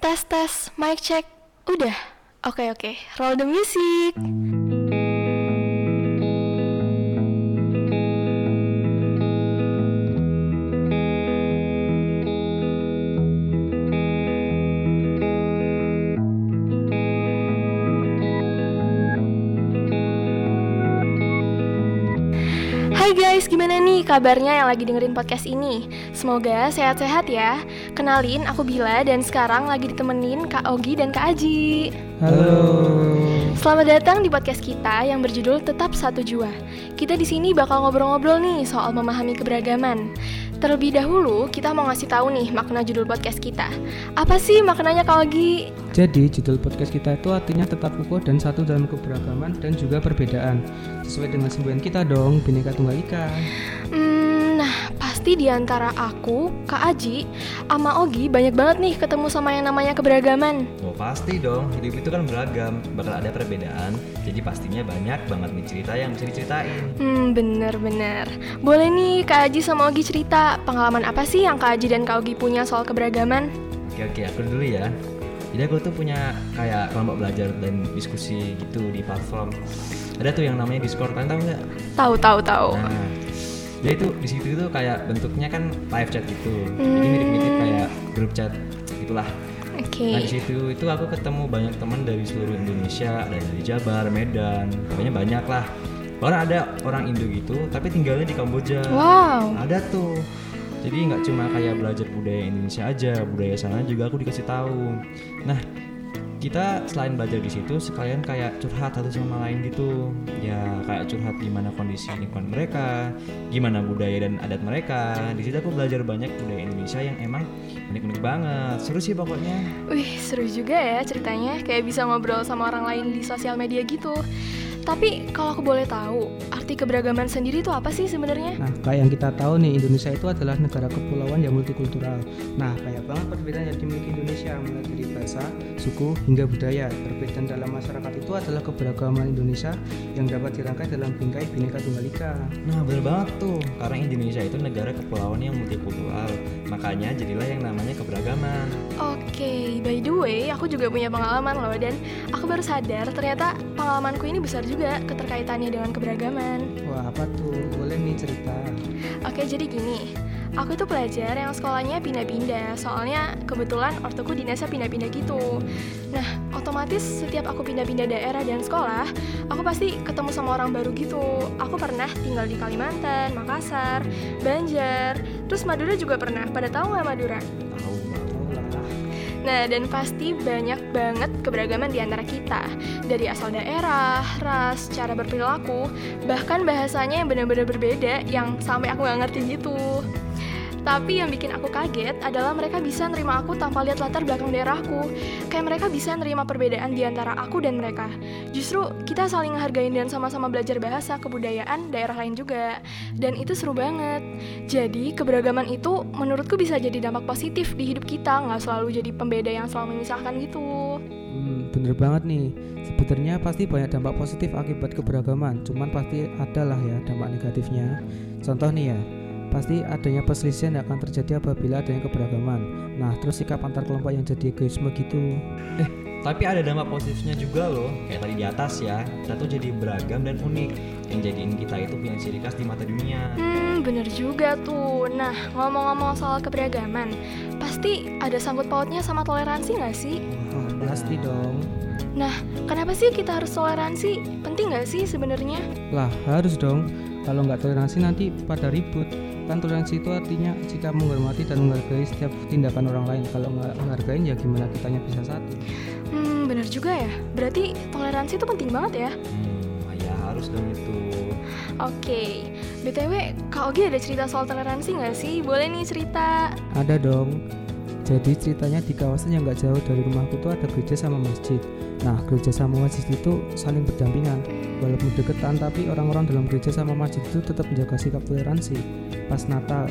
Tes tes, mic check. Udah. Oke oke, roll the music. Hai guys, gimana nih kabarnya yang lagi dengerin podcast ini? Semoga sehat-sehat ya. Kenalin, aku Bila dan sekarang lagi ditemenin Kak Ogi dan Kak Aji. Halo. Selamat datang di podcast kita yang berjudul Tetap Satu Jua. Kita di sini bakal ngobrol-ngobrol nih soal memahami keberagaman. Terlebih dahulu, kita mau ngasih tahu nih makna judul podcast kita. Apa sih maknanya Kak Ogi? Jadi judul podcast kita itu artinya tetap utuh dan satu dalam keberagaman dan juga perbedaan. Sesuai dengan semboyan kita dong, Bhinneka Tunggal Ika. Hmm, pasti di antara aku, Kak Aji, sama Ogi banyak banget nih ketemu sama yang namanya keberagaman. Oh pasti dong, hidup itu kan beragam, bakal ada perbedaan, jadi pastinya banyak banget nih cerita yang bisa diceritain. Hmm, bener-bener. Boleh nih Kak Aji sama Ogi cerita pengalaman apa sih yang Kak Aji dan Kak Ogi punya soal keberagaman? Oke oke, aku dulu ya. Jadi aku tuh punya kayak kelompok belajar dan diskusi gitu di platform. Ada tuh yang namanya Discord, kalian tahu nggak? Tahu tahu tahu. Nah, jadi itu di situ itu kayak bentuknya kan live chat gitu. Jadi Hmm. mirip-mirip kayak grup chat gitulah. Oke. Nah di situ itu aku ketemu banyak teman dari seluruh Indonesia, ada dari Jabar, Medan, pokoknya banyak lah. Orang ada orang Indo gitu, tapi tinggalnya di Kamboja. Wow. Ada tuh. Jadi nggak cuma kayak belajar budaya Indonesia aja, budaya sana juga aku dikasih tahu. Nah, kita selain belajar di situ sekalian kayak curhat satu sama lain gitu. Ya kayak curhat gimana kondisi lingkungan mereka, gimana budaya dan adat mereka. Di situ aku belajar banyak budaya Indonesia yang emang unik-unik banget. Seru sih pokoknya. Wih, seru juga ya ceritanya. Kayak bisa ngobrol sama orang lain di sosial media gitu. Tapi kalau aku boleh tahu, arti keberagaman sendiri itu apa sih sebenarnya? Nah, kayak yang kita tahu nih, Indonesia itu adalah negara kepulauan yang multikultural. Nah, banyak banget perbedaan yang dimiliki Indonesia, mulai dari bahasa, suku, hingga budaya. Perbedaan dalam masyarakat itu adalah keberagaman Indonesia yang dapat dirangkai dalam bingkai Bhinneka Tunggal Ika. Nah bener banget tuh, karena Indonesia itu negara kepulauan yang multikultural, makanya jadilah yang namanya keberagaman. Oke, by the way, aku juga punya pengalaman loh dan aku baru sadar ternyata pengalamanku ini besar juga keterkaitannya dengan keberagaman. Wah, apa tuh? Boleh nih cerita. Oke, jadi gini. Aku itu pelajar yang sekolahnya pindah-pindah, soalnya kebetulan ortuku dinasnya pindah-pindah gitu. Nah, otomatis setiap aku pindah-pindah daerah dan sekolah, aku pasti ketemu sama orang baru gitu. Aku pernah tinggal di Kalimantan, Makassar, Banjar, terus Madura juga pernah. Pada tahu nggak Madura? Nah, dan pasti banyak banget keberagaman di antara kita. Dari asal daerah, ras, cara berperilaku, bahkan bahasanya yang benar-benar berbeda yang sampai aku nggak ngerti gitu. Tapi yang bikin aku kaget adalah mereka bisa nerima aku tanpa lihat latar belakang daerahku. Kayak mereka bisa nerima perbedaan di antara aku dan mereka. Justru kita saling menghargain dan sama-sama belajar bahasa, kebudayaan, daerah lain juga. Dan itu seru banget. Jadi keberagaman itu menurutku bisa jadi dampak positif di hidup kita, nggak selalu jadi pembeda yang selalu memisahkan gitu. Hmm, bener banget nih. Sebenarnya pasti banyak dampak positif akibat keberagaman, cuman pasti ada lah ya dampak negatifnya. Contoh nih ya, pasti adanya perselisihan yang akan terjadi apabila adanya keberagaman. Nah, terus sikap antar kelompok yang jadi egoisme gitu. Tapi ada dampak positifnya juga loh, kayak tadi di atas ya, kita tuh jadi beragam dan unik, yang jadiin kita itu punya ciri khas di mata dunia. Hmm, bener juga tuh. Nah, ngomong-ngomong soal keberagaman, pasti ada sangkut pautnya sama toleransi nggak sih? Oh, pasti dong. Nah, kenapa sih kita harus toleransi? Penting nggak sih sebenarnya? Lah, harus dong. Kalau nggak toleransi nanti pada ribut. Kan toleransi itu artinya sikap menghormati dan menghargai setiap tindakan orang lain. Kalau nggak menghargain ya gimana kitanya bisa satu. Hmm, bener juga ya. Berarti toleransi itu penting banget ya. Hmm, ya harus dong itu. Oke, BTW, Kak Ogi ada cerita soal toleransi nggak sih? Boleh nih cerita. Ada dong. Jadi ceritanya di kawasan yang nggak jauh dari rumahku tuh ada gereja sama masjid. Nah, gereja sama masjid itu saling berdampingan. Walaupun deketan, tapi orang-orang dalam gereja sama masjid itu tetap menjaga sikap toleransi. Pas Natal,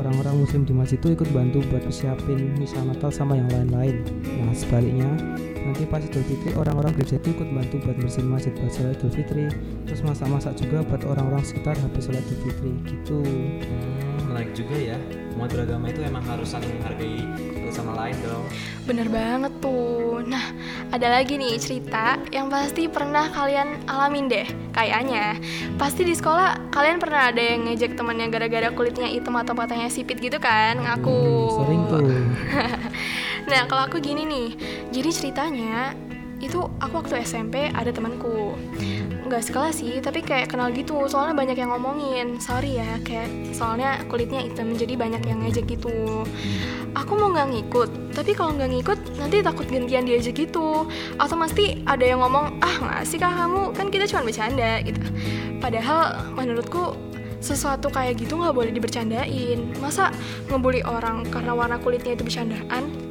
orang-orang muslim di masjid itu ikut bantu buat siapin misa Natal sama yang lain-lain. Nah, sebaliknya, nanti pas Idul Fitri orang-orang gereja itu ikut bantu buat bersihin masjid buat sholat Idul Fitri. Terus masak-masak juga buat orang-orang sekitar habis sholat Idul Fitri gitu. Hmm, menarik juga ya. Umat beragama itu emang harus saling menghargai satu sama lain lain dong. Bener banget tuh. Nah, ada lagi nih cerita yang pasti pernah kalian alamin deh. Kayaknya, pasti di sekolah kalian pernah ada yang ngejek temannya gara-gara kulitnya hitam atau matanya sipit gitu kan? Ngaku. Hmm, sering tuh Nah, kalau aku gini nih. Jadi ceritanya itu aku waktu SMP ada temanku. Nggak sekelas sih tapi kayak kenal gitu. Soalnya banyak yang ngomongin. Sorry ya kayak soalnya kulitnya hitam jadi banyak yang ngejek gitu. Aku mau nggak ngikut tapi kalau nggak ngikut nanti takut gantian diajak gitu. Atau pasti ada yang ngomong ah nggak sih kak? Kamu kan kita cuma bercanda gitu. Padahal menurutku sesuatu kayak gitu nggak boleh dibercandain. Masa ngebully orang karena warna kulitnya itu bercandaan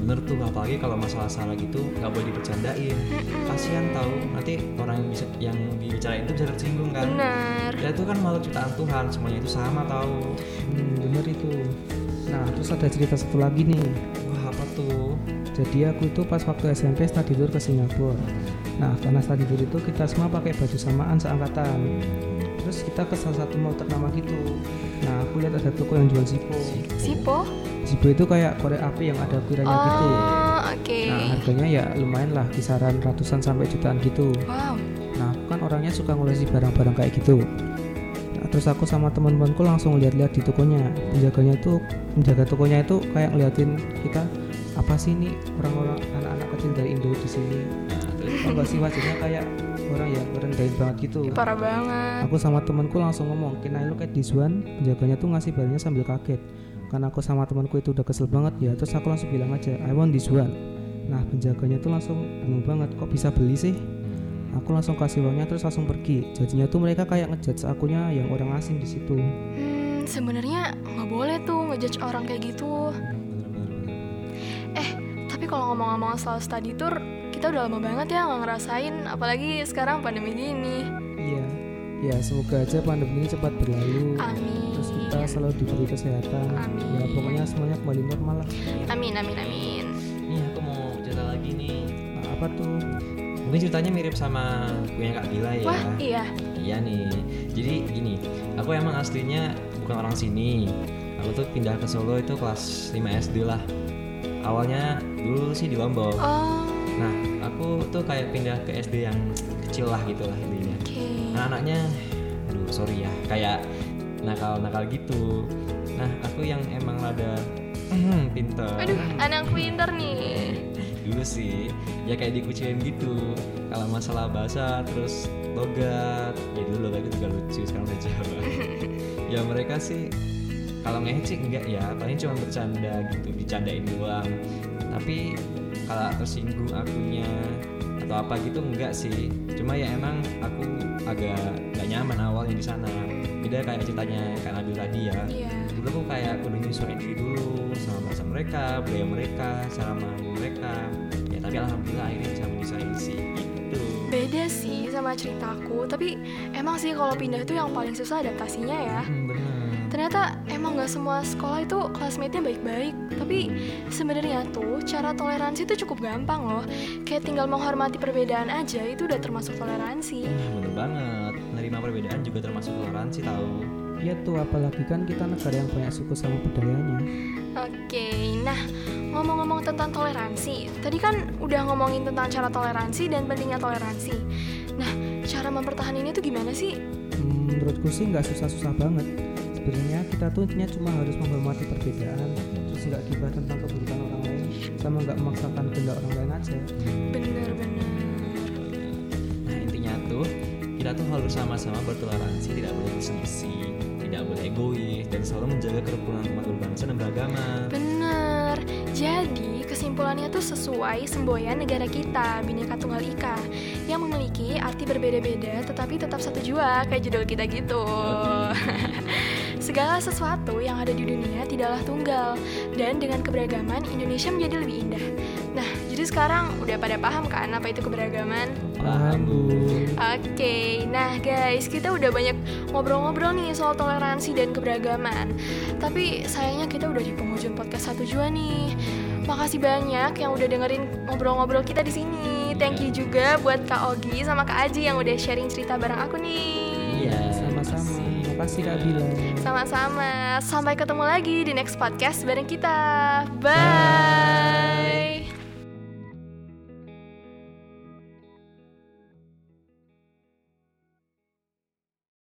Bener tuh, apalagi kalau masalah salah gitu nggak boleh dibercandain. Kasihan tahu nanti orang yang bisa yang dibicarain itu bisa tersinggung kan. bener. Ya itu kan makhluk ciptaan Tuhan, semuanya itu sama tahu. hmm, bener itu. Nah terus ada cerita satu lagi nih. Wah apa tuh? jadi aku itu pas waktu SMP study tour ke Singapura. Nah karena study tour itu kita semua pakai baju samaan seangkatan. Terus kita ke salah satu mall ternama gitu. Nah aku lihat ada toko yang jual Zippo Sipo Zippo itu kayak korek api yang ada kiranya gitu. Oh oke. Nah harganya ya lumayan lah kisaran ratusan sampai jutaan gitu. Wow. Nah aku kan orangnya suka ngulesi barang-barang kayak gitu. Nah, terus aku sama teman-temanku langsung lihat-lihat di tokonya. Penjaganya itu penjaga tokonya itu kayak ngeliatin kita apa sih ini orang-orang anak-anak kecil dari Indo di sini? Nah, enggak sih wajahnya kayak orang yang ngerendahin banget gitu. Parah banget. Aku sama temanku langsung ngomong can I look at this one penjaganya tuh ngasih barangnya sambil kaget karena aku sama temanku itu udah kesel banget ya. Terus aku langsung bilang aja I want this one. Nah penjaganya tuh langsung bingung banget kok bisa beli sih? Aku langsung kasih uangnya terus langsung pergi. Jadinya tuh mereka kayak ngejudge akunya yang orang asing di situ. Hmm, sebenarnya nggak boleh tuh ngejudge orang kayak gitu. Eh, tapi kalau ngomong-ngomong soal study tour, kita udah lama banget ya nggak ngerasain, apalagi sekarang pandemi gini. iya. Ya semoga aja pandemi ini cepat berlalu. Amin. Kita selalu diberi kesehatan Amin. ya pokoknya semuanya kembali normal lah Amin, amin, amin. Nih aku mau cerita lagi nih. Nah, apa tuh Mungkin ceritanya mirip sama punya Kak Bila ya. Wah, iya. Iya nih. Jadi gini, aku emang aslinya bukan orang sini. Aku tuh pindah ke Solo itu kelas 5 SD lah. Awalnya dulu sih di Lombok. Oh, Nah, aku tuh kayak pindah ke SD yang kecil lah gitu lah intinya. oke. Nah, anaknya, aduh sorry ya, kayak nakal-nakal gitu. Nah, aku yang emang rada pinter. Aduh, anak pinter nih. dulu sih ya kayak dikucilin gitu. Kalau masalah bahasa terus logat. Ya dulu logat itu juga lucu sekarang udah Jawa ya mereka sih kalau ngecek enggak ya. Paling cuma bercanda gitu dicandain doang. Tapi kalau tersinggung akunya atau apa gitu enggak sih. Cuma ya emang aku agak gak nyaman awalnya di sana beda kayak ceritanya Kak Nabil tadi ya Iya. dulu aku kayak kudu nyesuaiin diri dulu sama bahasa mereka budaya mereka cara main mereka ya tapi alhamdulillah akhirnya bisa menyesuaikan sih gitu Beda sih sama ceritaku, tapi emang sih kalau pindah itu yang paling susah adaptasinya ya. hmm, bener Ternyata emang gak semua sekolah itu classmate-nya baik-baik. Tapi sebenarnya tuh cara toleransi itu cukup gampang loh. Kayak tinggal menghormati perbedaan aja itu udah termasuk toleransi. Bener banget. Menerima perbedaan juga termasuk toleransi tahu Iya tuh apalagi kan kita negara yang banyak suku sama budayanya. Oke, nah ngomong-ngomong tentang toleransi. Tadi kan udah ngomongin tentang cara toleransi dan pentingnya toleransi. Nah, cara mempertahankannya itu gimana sih? Hmm, menurutku sih nggak susah-susah banget sebenarnya kita tuh intinya cuma harus menghormati perbedaan terus nggak gibah tentang keburukan orang lain sama nggak memaksakan kehendak orang lain aja Bener-bener nah intinya tuh kita tuh harus sama-sama bertoleransi tidak boleh berselisih tidak boleh egois dan selalu menjaga kerukunan umat berbangsa dan beragama Bener. Jadi kesimpulannya tuh sesuai semboyan negara kita, Bhinneka Tunggal Ika, yang memiliki arti berbeda-beda tetapi tetap satu jua kayak judul kita gitu. Segala sesuatu yang ada di dunia tidaklah tunggal dan dengan keberagaman Indonesia menjadi lebih indah. Nah, jadi sekarang udah pada paham kan apa itu keberagaman? paham bu Oke, nah guys, kita udah banyak ngobrol-ngobrol nih soal toleransi dan keberagaman. Tapi sayangnya kita udah di penghujung podcast satu jua nih. Makasih banyak yang udah dengerin ngobrol-ngobrol kita di sini. Thank you juga buat Kak Ogi sama Kak Aji yang udah sharing cerita bareng aku nih. iya sama-sama kasih Kak Bila. Sama-sama. Sampai ketemu lagi di next podcast bareng kita. Bye. Bye.